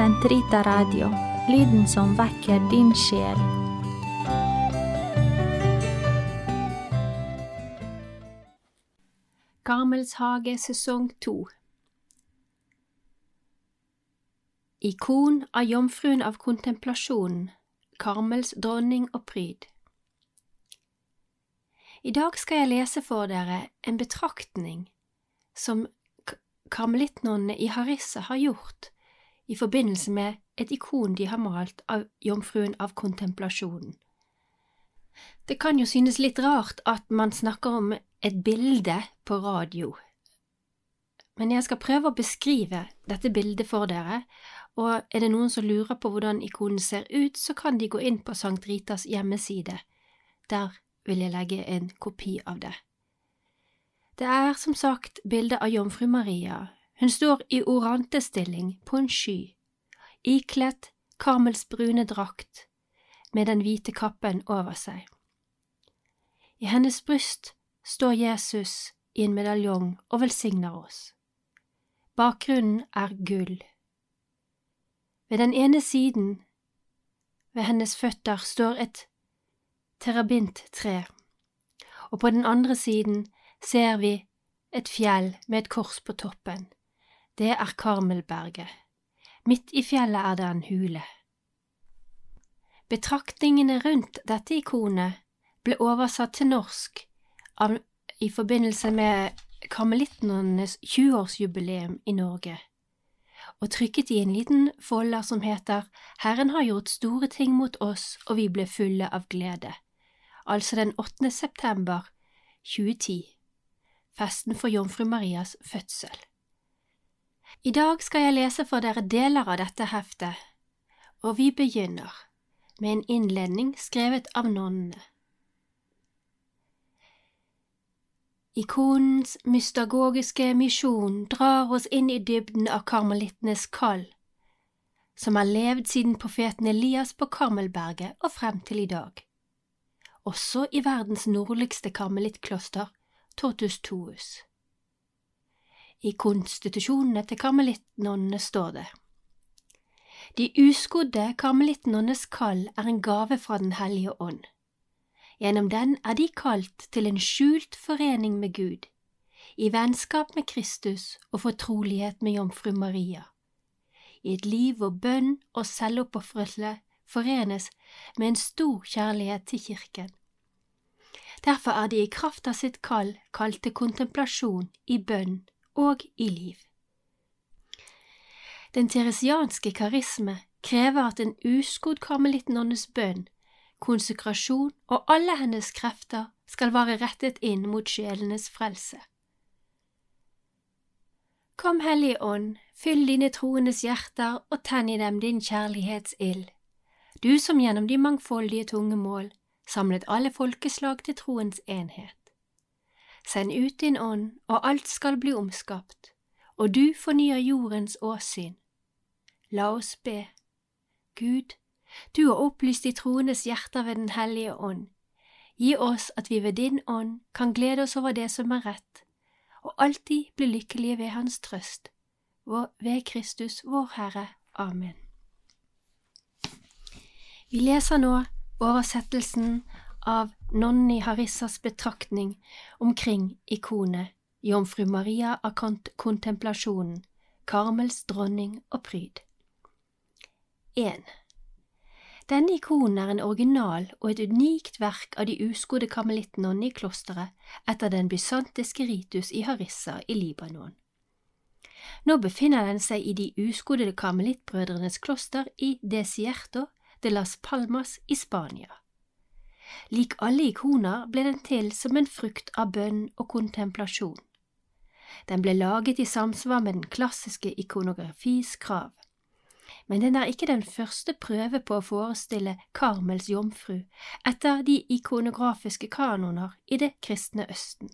Sentrita Radio, lyden som vekker din sjel. Karmels hage sesong to Ikon av jomfruen av kontemplasjonen, Karmels dronning og pryd. I dag skal jeg lese for dere en betraktning som karmelittnonnene i Harissa har gjort i forbindelse med et ikon de har malt av jomfruen av kontemplasjonen. Det kan jo synes litt rart at man snakker om et bilde på radio, men jeg skal prøve å beskrive dette bildet for dere, og er det noen som lurer på hvordan ikonen ser ut, så kan de gå inn på Sankt Ritas hjemmeside. Der vil jeg legge en kopi av det. Det er som sagt bildet av jomfru Maria. Hun står i orantestilling på en sky, ikledt Karmels brune drakt med den hvite kappen over seg. I hennes bryst står Jesus i en medaljong og velsigner oss. Bakgrunnen er gull. Ved den ene siden, ved hennes føtter, står et terabinttre, og på den andre siden ser vi et fjell med et kors på toppen. Det er Karmelberget. Midt i fjellet er det en hule. Betraktningene rundt dette ikonet ble oversatt til norsk av, i forbindelse med karmelittenes 20-årsjubileum i Norge, og trykket i en liten folder som heter Herren har gjort store ting mot oss, og vi ble fulle av glede, altså den 8. september 2010, festen for jomfru Marias fødsel. I dag skal jeg lese for dere deler av dette heftet, og vi begynner med en innledning skrevet av nonnene. Ikonens mystagogiske misjon drar oss inn i dybden av karmelittenes kall, som har levd siden profeten Elias på Karmelberget og frem til i dag, også i verdens nordligste karmelittkloster, Tortus Tuus. I konstitusjonene til karmelittnonnene står det. De uskodde karmelittnonnes kall er en gave fra Den hellige ånd. Gjennom den er de kalt til en skjult forening med Gud, i vennskap med Kristus og fortrolighet med jomfru Maria, i et liv hvor bønn og selvoppofrelse forenes med en stor kjærlighet til Kirken. Derfor er de i kraft av sitt kall kalt til kontemplasjon i bønn og i liv. Den teresianske karisme krever at en uskodd karmelittnonnes bønn konsekrasjon og alle hennes krefter skal være rettet inn mot sjelenes frelse. Kom, Hellige Ånd, fyll dine troendes hjerter og tenn i dem din kjærlighetsild, du som gjennom de mangfoldige tungemål samlet alle folkeslag til troens enhet. Send ut din ånd, og alt skal bli omskapt, og du fornyer jordens åsyn. La oss be. Gud, du har opplyst de troendes hjerter ved Den hellige ånd. Gi oss at vi ved din ånd kan glede oss over det som er rett, og alltid bli lykkelige ved Hans trøst. Ved Kristus vår Herre. Amen. Vi leser nå oversettelsen av Nonni Harissas betraktning omkring ikonet Jomfru Maria av kontemplasjonen, Karmels dronning og pryd. 1. Denne ikonen er en original og et unikt verk av de uskodde karmelittnonnene i klosteret etter den bysantiske ritus i Harissa i Libanon. Nå befinner den seg i de uskodde karmelittbrødrenes kloster i Desierto de las Palmas i Spania. Lik alle ikoner ble den til som en frukt av bønn og kontemplasjon. Den ble laget i samsvar med den klassiske ikonografis krav men den er ikke den første prøve på å forestille Karmels jomfru etter de ikonografiske kanoner i det kristne Østen.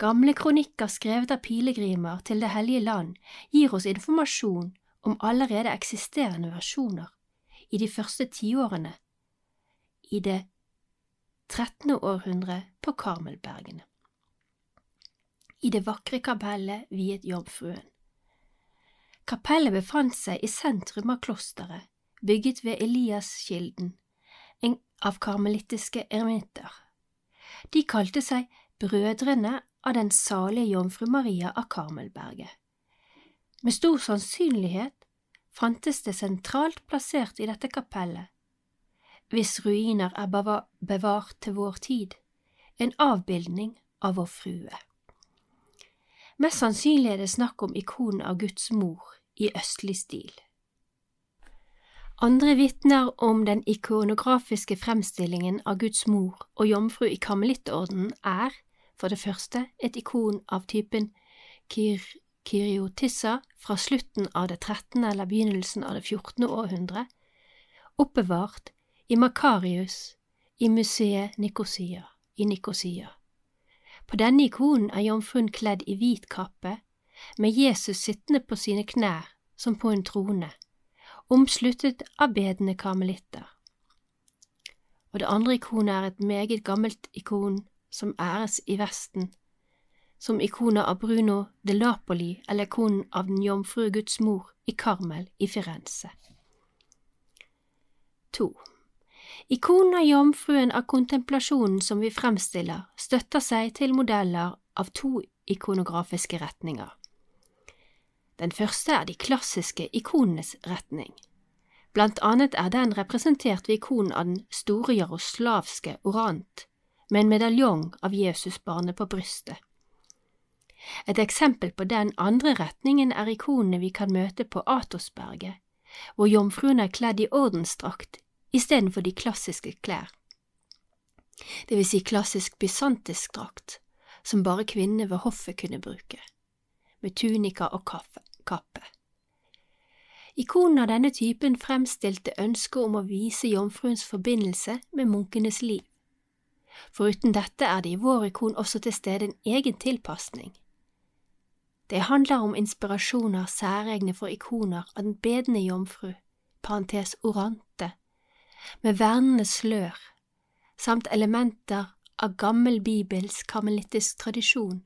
Gamle kronikker skrevet av pilegrimer til Det hellige land gir oss informasjon om allerede eksisterende versjoner i de første tiårene i det trettende århundre på Karmelbergene. I det vakre kapellet viet jomfruen. Kapellet befant seg i sentrum av klosteret, bygget ved Eliaskilden, en av karmelittiske eremitter. De kalte seg Brødrene av den salige jomfru Maria av Karmelberget. Med stor sannsynlighet fantes det sentralt plassert i dette kapellet, hvis ruiner er bevart til vår tid, en avbildning av Vår Frue. Mest sannsynlig er det snakk om ikonen av Guds mor i østlig stil. Andre vitner om den ikonografiske fremstillingen av Guds mor og jomfru i karmelittordenen er, for det første, et ikon av typen kyr Kyriotissa fra slutten av det 13. eller begynnelsen av det 14. århundre, oppbevart i Makarius i museet Nikosia i Nikosia. På denne ikonen er jomfruen kledd i hvit kappe, med Jesus sittende på sine knær som på en trone, omsluttet av bedende karmelitter. Og det andre ikonet er et meget gammelt ikon som æres i Vesten, som ikonet av Bruno de Lapoli eller ikonen av den jomfrue Guds mor i Karmel i Firenze. 2. Ikonen av jomfruen av kontemplasjonen som vi fremstiller, støtter seg til modeller av to ikonografiske retninger. Den første er de klassiske ikonenes retning. Blant annet er den representert ved ikonen av den store jaroslavske orant, med en medaljong av Jesusbarnet på brystet. Et eksempel på den andre retningen er ikonene vi kan møte på Atosberget, hvor jomfruen er kledd i ordensdrakt istedenfor de klassiske klær. Det vil si klassisk bysantisk drakt, som bare kvinnene ved hoffet kunne bruke, med tunika og kaffe, kappe. Ikonen av denne typen fremstilte ønsket om å vise jomfruens forbindelse med munkenes liv. Foruten dette er det i vår ikon også til stede en egen tilpasning. Det handler om inspirasjoner særegne for ikoner av den bedende jomfru, parentes orante, med vernende slør, samt elementer av gammel bibelsk karmelittisk tradisjon,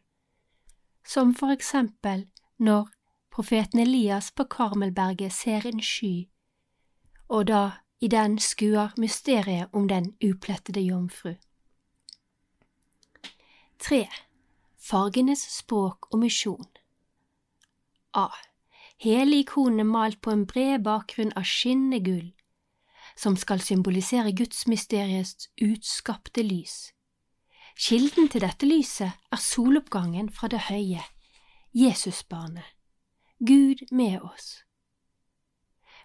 som for eksempel når profeten Elias på Karmelberget ser en sky, og da i den skuer mysteriet om den uplettede jomfru. 3. Fargenes språk og misjon A. Hele ikonen er malt på en bred bakgrunn av skinnende gull, som skal symbolisere gudsmysteriets utskapte lys. Kilden til dette lyset er soloppgangen fra det høye, Jesusbarnet, Gud med oss.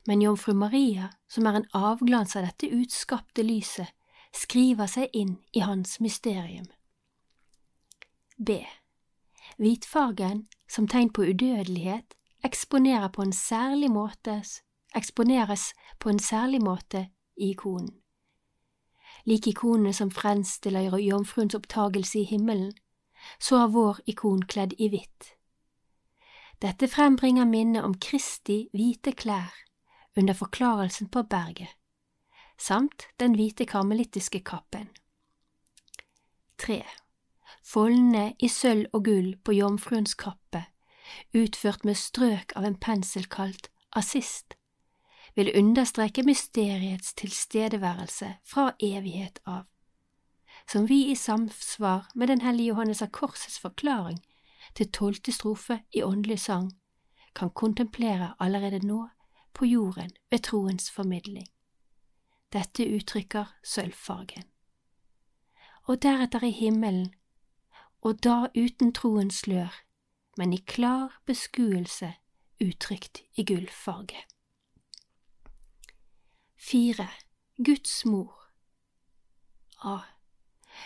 Men jomfru Maria, som er en avglans av dette utskapte lyset, skriver seg inn i hans mysterium. B. Hvitfargen som tegn på udødelighet eksponerer på en særlig måte, eksponeres på en særlig måte i ikonen. Like ikonene som fremstiller jomfruens opptagelse i himmelen, så er vår ikon kledd i hvitt. Dette frembringer minnet om Kristi hvite klær under forklarelsen på berget, samt den hvite karmelittiske kappen. 3 foldene i sølv og gull på jomfruens kappe, utført med strøk av en pensel kalt assist, vil understreke mysteriets tilstedeværelse fra evighet av, som vi i samsvar med Den hellige Johannes av Korsets forklaring til tolvte strofe i åndelig sang kan kontemplere allerede nå på jorden ved troens formidling. Dette uttrykker sølvfargen. Og deretter i himmelen og da uten troens slør, men i klar beskuelse uttrykt i gullfarge. Fire. Guds mor A.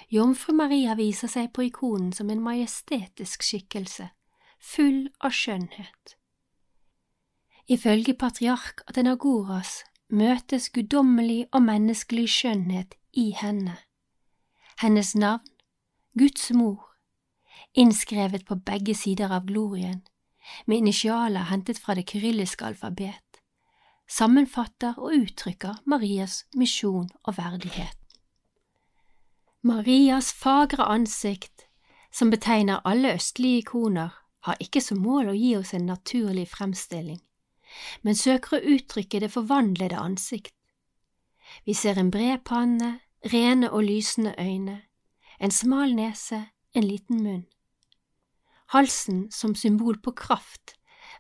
Jomfru Maria viser seg på ikonen som en majestetisk skikkelse, full av skjønnhet. Ifølge patriark Atenagoras møtes guddommelig og menneskelig skjønnhet i henne. Hennes navn, Guds mor, innskrevet på begge sider av glorien, med initialer hentet fra det kyrilliske alfabet, sammenfatter og uttrykker Marias misjon og verdighet. Marias fagre ansikt, som betegner alle østlige ikoner, har ikke som mål å gi oss en naturlig fremstilling, men søker å uttrykke det forvandlede ansikt. Vi ser en bred panne, rene og lysende øyne, en smal nese, en liten munn. Halsen som symbol på kraft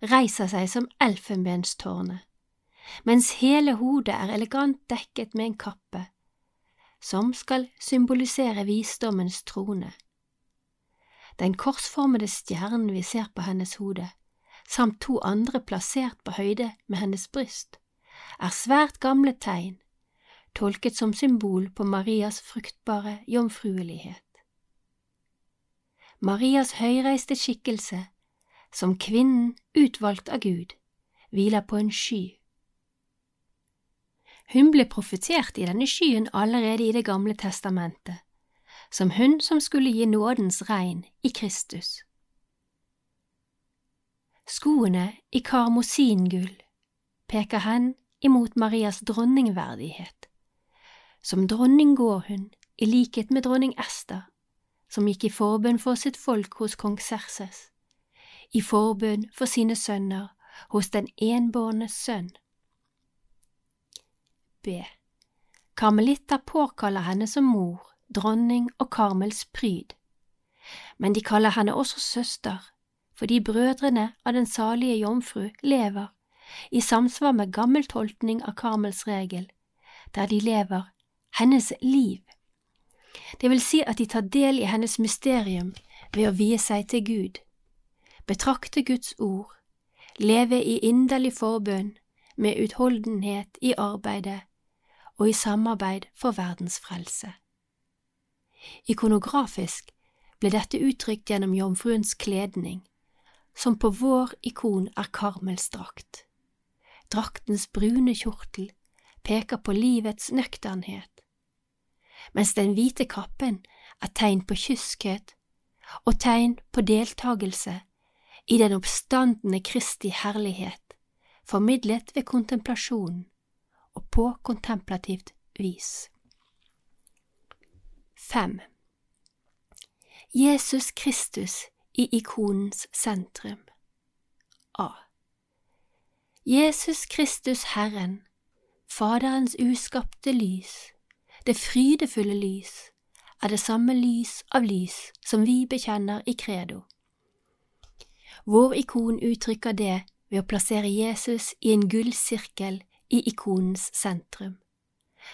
reiser seg som elfenbenstårnet, mens hele hodet er elegant dekket med en kappe, som skal symbolisere visdommens trone. Den korsformede stjernen vi ser på hennes hode, samt to andre plassert på høyde med hennes bryst, er svært gamle tegn, tolket som symbol på Marias fruktbare jomfruelighet. Marias høyreiste skikkelse, som kvinnen utvalgt av Gud, hviler på en sky. Hun ble profetert i denne skyen allerede i Det gamle testamentet, som hun som skulle gi nådens regn i Kristus. Skoene i karmosingull peker hen imot Marias dronningverdighet. Som dronning går hun, i likhet med dronning Ester, som gikk i forbønn for sitt folk hos kong Serses, i forbønn for sine sønner hos den enbårne sønn. B. Karmelitter påkaller henne som mor, dronning og Karmels pryd, men de kaller henne også søster, fordi brødrene av den salige jomfru lever i samsvar med gammel tolkning av Karmels regel, der de lever hennes liv det vil si at de tar del i hennes mysterium ved å vie seg til Gud, betrakte Guds ord, leve i inderlig forbønn, med utholdenhet i arbeidet og i samarbeid for verdens frelse. Ikonografisk ble dette uttrykt gjennom jomfruens kledning, som på vår ikon er Karmels drakt. Draktens brune kjortel peker på livets nøkternhet, mens den hvite kappen er tegn på kyskhet og tegn på deltagelse i den oppstandende Kristi herlighet, formidlet ved kontemplasjonen og på kontemplativt vis. 5. Jesus Kristus i ikonens sentrum A. Jesus Kristus Herren, Faderens uskapte lys, det frydefulle lys er det samme lys av lys som vi bekjenner i credo. Vår ikon uttrykker det ved å plassere Jesus i en gullsirkel i ikonens sentrum.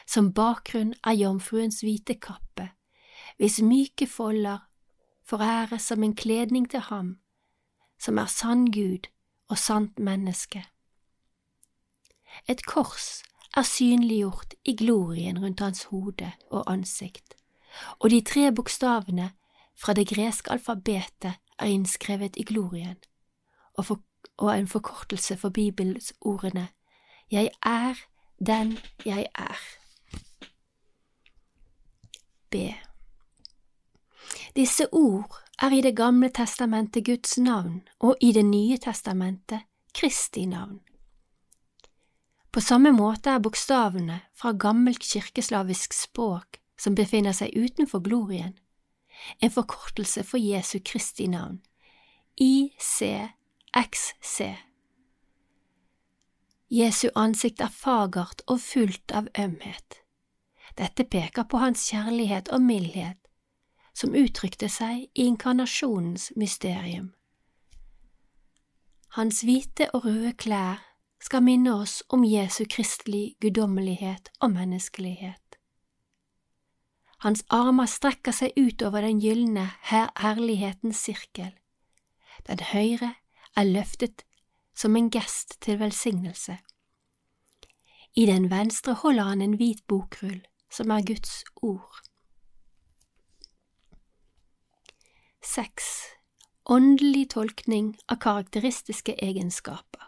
Som bakgrunn er jomfruens hvite kappe, hvis myke folder foræres som en kledning til ham, som er sann Gud og sant menneske. Et kors er synliggjort i glorien rundt hans hode og ansikt, og de tre bokstavene fra det greske alfabetet er innskrevet i glorien, og, for, og en forkortelse for Bibels ordene Jeg er den jeg er. B. Disse ord er i Det gamle testamentet Guds navn og i Det nye testamentet Kristi navn. På samme måte er bokstavene fra gammelt kirkeslavisk språk som befinner seg utenfor glorien, en forkortelse for Jesu Kristi navn, ICXC. Jesu ansikt er fagert og fullt av ømhet. Dette peker på hans kjærlighet og mildhet, som uttrykte seg i inkarnasjonens mysterium. Hans hvite og røde klær skal minne oss om Jesu kristelig guddommelighet og menneskelighet. Hans armer strekker seg utover den gylne her herlighetens sirkel. Den høyre er løftet som en gest til velsignelse. I den venstre holder han en hvit bokrull, som er Guds ord. Seks. Åndelig tolkning av karakteristiske egenskaper.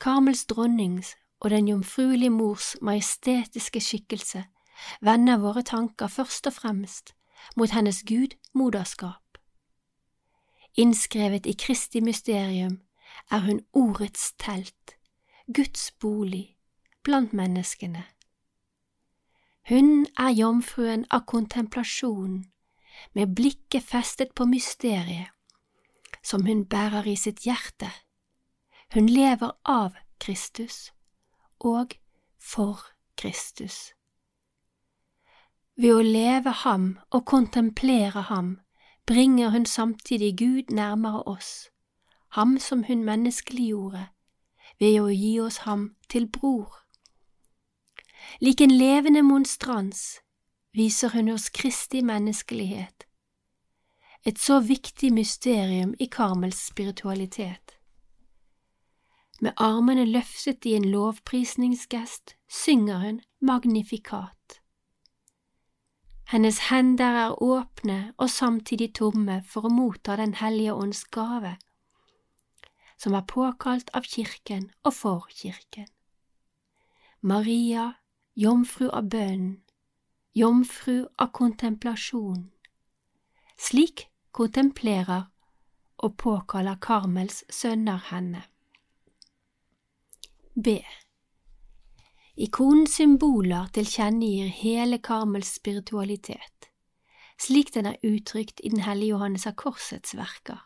Karmels dronnings og den jomfruelige mors majestetiske skikkelse vender våre tanker først og fremst mot hennes gudmoderskap. Innskrevet i Kristi mysterium er hun ordets telt, Guds bolig, blant menneskene. Hun er jomfruen av kontemplasjonen, med blikket festet på mysteriet, som hun bærer i sitt hjerte Hun lever av Kristus og for Kristus. Ved å leve ham og kontemplere ham bringer hun samtidig Gud nærmere oss, ham som hun menneskeliggjorde, ved å gi oss ham til bror. Lik en levende monstrans viser hun oss Kristi menneskelighet, et så viktig mysterium i Karmels spiritualitet. Med armene løftet i en lovprisningsgest synger hun magnifikat. Hennes hender er åpne og samtidig tomme for å motta Den hellige ånds gave, som er påkalt av kirken og for kirken. Maria, jomfru av bønn, jomfru av kontemplasjon. Slik kontemplerer og påkaller Karmels sønner henne. B. Ikonens symboler tilkjennegir hele Karmels spiritualitet, slik den er uttrykt i Den hellige Johannes av Korsets verker.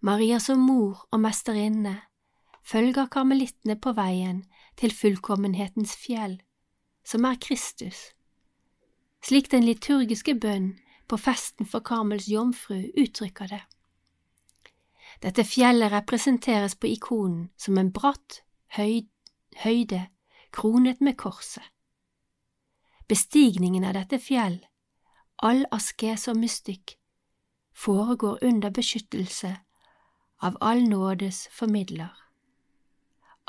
Maria som mor og mesterinne følger karmelittene på veien til fullkommenhetens fjell, som er Kristus, slik den liturgiske bønn på festen for Karmels jomfru uttrykker det. Dette fjellet representeres på ikonen som en bratt høy, høyde kronet med korset. Bestigningen av dette fjell, all askese og mystikk, foregår under beskyttelse av all nådes formidler.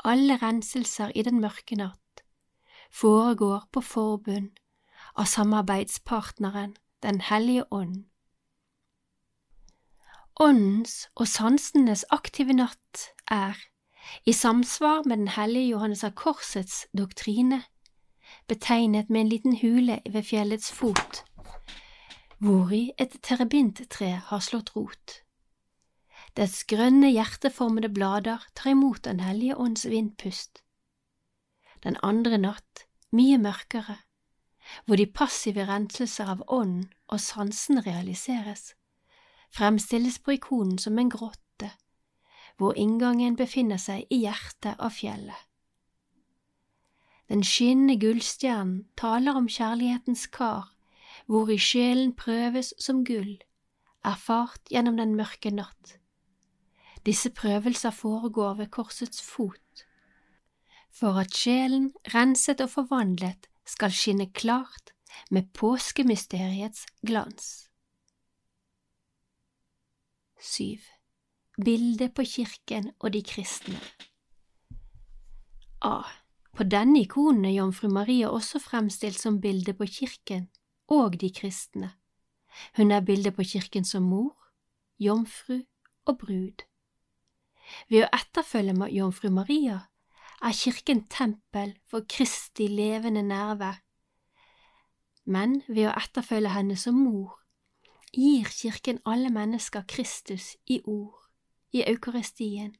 Alle renselser i den mørke natt foregår på forbund av samarbeidspartneren Den hellige ånd. Åndens og sansenes aktive natt er, i samsvar med Den hellige Johannes av Korsets doktrine, betegnet med en liten hule ved fjellets fot, hvori et terabinttre har slått rot. Dets grønne hjerteformede blader tar imot Den hellige ånds vindpust. Den andre natt, mye mørkere, hvor de passive renselser av ånd og sansen realiseres, fremstilles på ikonen som en grotte, hvor inngangen befinner seg i hjertet av fjellet. Den skinnende gullstjernen taler om kjærlighetens kar, hvor i sjelen prøves som gull, erfart gjennom den mørke natt. Disse prøvelser foregår ved korsets fot, for at sjelen, renset og forvandlet, skal skinne klart med påskemysteriets glans. 7. Bildet på kirken og de kristne A. På denne ikonen er jomfru Maria også fremstilt som bilde på kirken og de kristne. Hun er bildet på kirken som mor, jomfru og brud. Ved å etterfølge jomfru Maria er kirken tempel for Kristi levende nærvær, men ved å etterfølge henne som mor gir kirken alle mennesker Kristus i ord, i eukaristien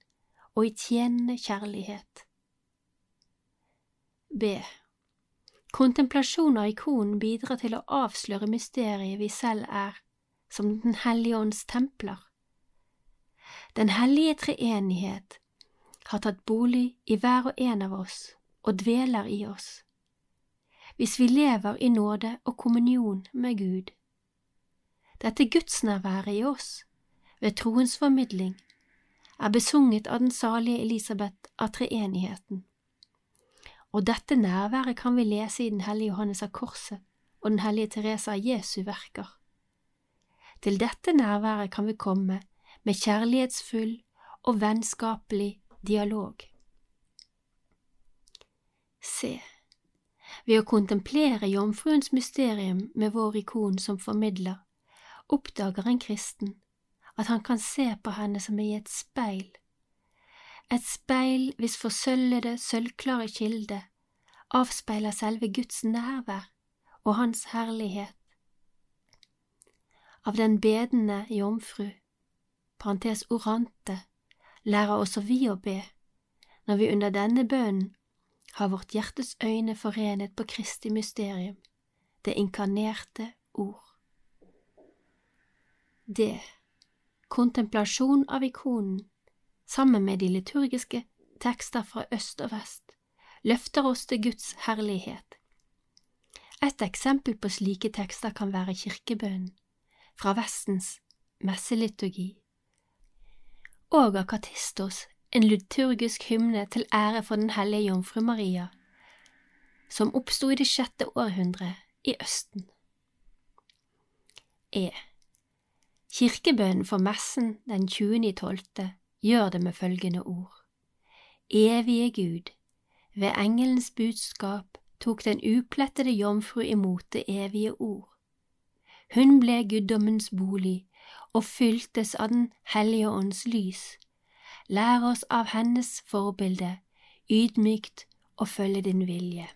og i tjenende kjærlighet. B. Kontemplasjon av ikonen bidrar til å avsløre mysteriet vi selv er, som Den hellige ånds templer. Den hellige treenighet har tatt bolig i hver og en av oss og dveler i oss. Hvis vi lever i nåde og kommunion med Gud. Dette gudsnærværet i oss, ved troens formidling, er besunget av den salige Elisabeth av treenigheten. Og dette nærværet kan vi lese i Den hellige Johannes av Korset og Den hellige Teresa av Jesu verker. Til dette nærværet kan vi komme med kjærlighetsfull og vennskapelig dialog. Se, ved å kontemplere jomfruens mysterium med vår ikon som formidler, oppdager en kristen at han kan se på henne som i et speil, et speil hvis forsølvede, sølvklare kilde avspeiler selve Guds nærvær og Hans herlighet. Av den bedende jomfru, parentes orante, lærer også vi å be, når vi under denne bønnen har vårt hjertes øyne forenet på Kristi mysterium, det inkarnerte ord. D. Kontemplasjon av ikonen sammen med de liturgiske tekster fra øst og vest, løfter oss til Guds herlighet. Et eksempel på slike tekster kan være kirkebønnen fra Vestens messeliturgi, og Akatistos, en liturgisk hymne til ære for Den hellige jomfru Maria, som oppsto i det sjette århundre i Østen. E. Kirkebønnen for messen den 20.12. gjør det med følgende ord. Evige Gud, ved engelens budskap tok den uplettede jomfru imot det evige ord. Hun ble guddommens bolig og fyltes av Den hellige ånds lys. Lær oss av hennes forbilde, ydmykt å følge din vilje.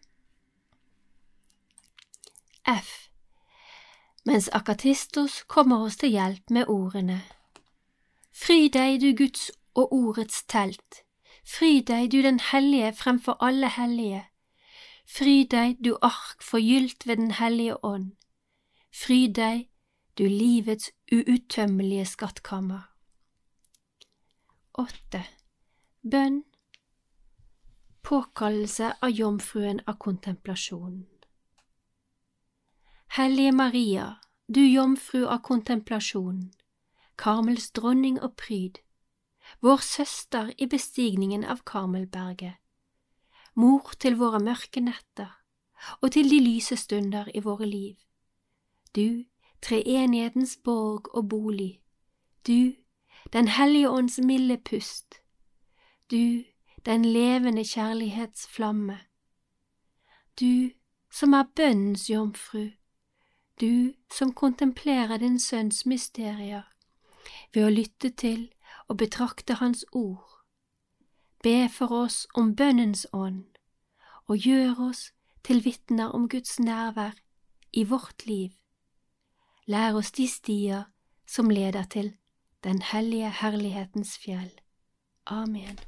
F. Mens Akatistos kommer oss til hjelp med ordene. Fry deg, du Guds og ordets telt, fry deg, du den hellige fremfor alle hellige, fry deg, du ark forgylt ved Den hellige ånd, fry deg, du livets uuttømmelige skattkammer. Åtte. Bønn. Påkallelse av jomfruen av kontemplasjonen Hellige Maria, du jomfru av kontemplasjon, Karmels dronning og pryd, vår søster i bestigningen av Karmelberget, mor til våre mørke netter og til de lyse stunder i våre liv. Du, treenighetens borg og bolig, du, Den hellige ånds milde pust, du, den levende kjærlighets flamme, du som er bønnens jomfru, du som kontemplerer din sønns mysterier ved å lytte til og betrakte Hans ord. Be for oss om bønnens ånd, og gjør oss til vitner om Guds nærvær i vårt liv. Lær oss de stier som leder til den hellige herlighetens fjell. Amen.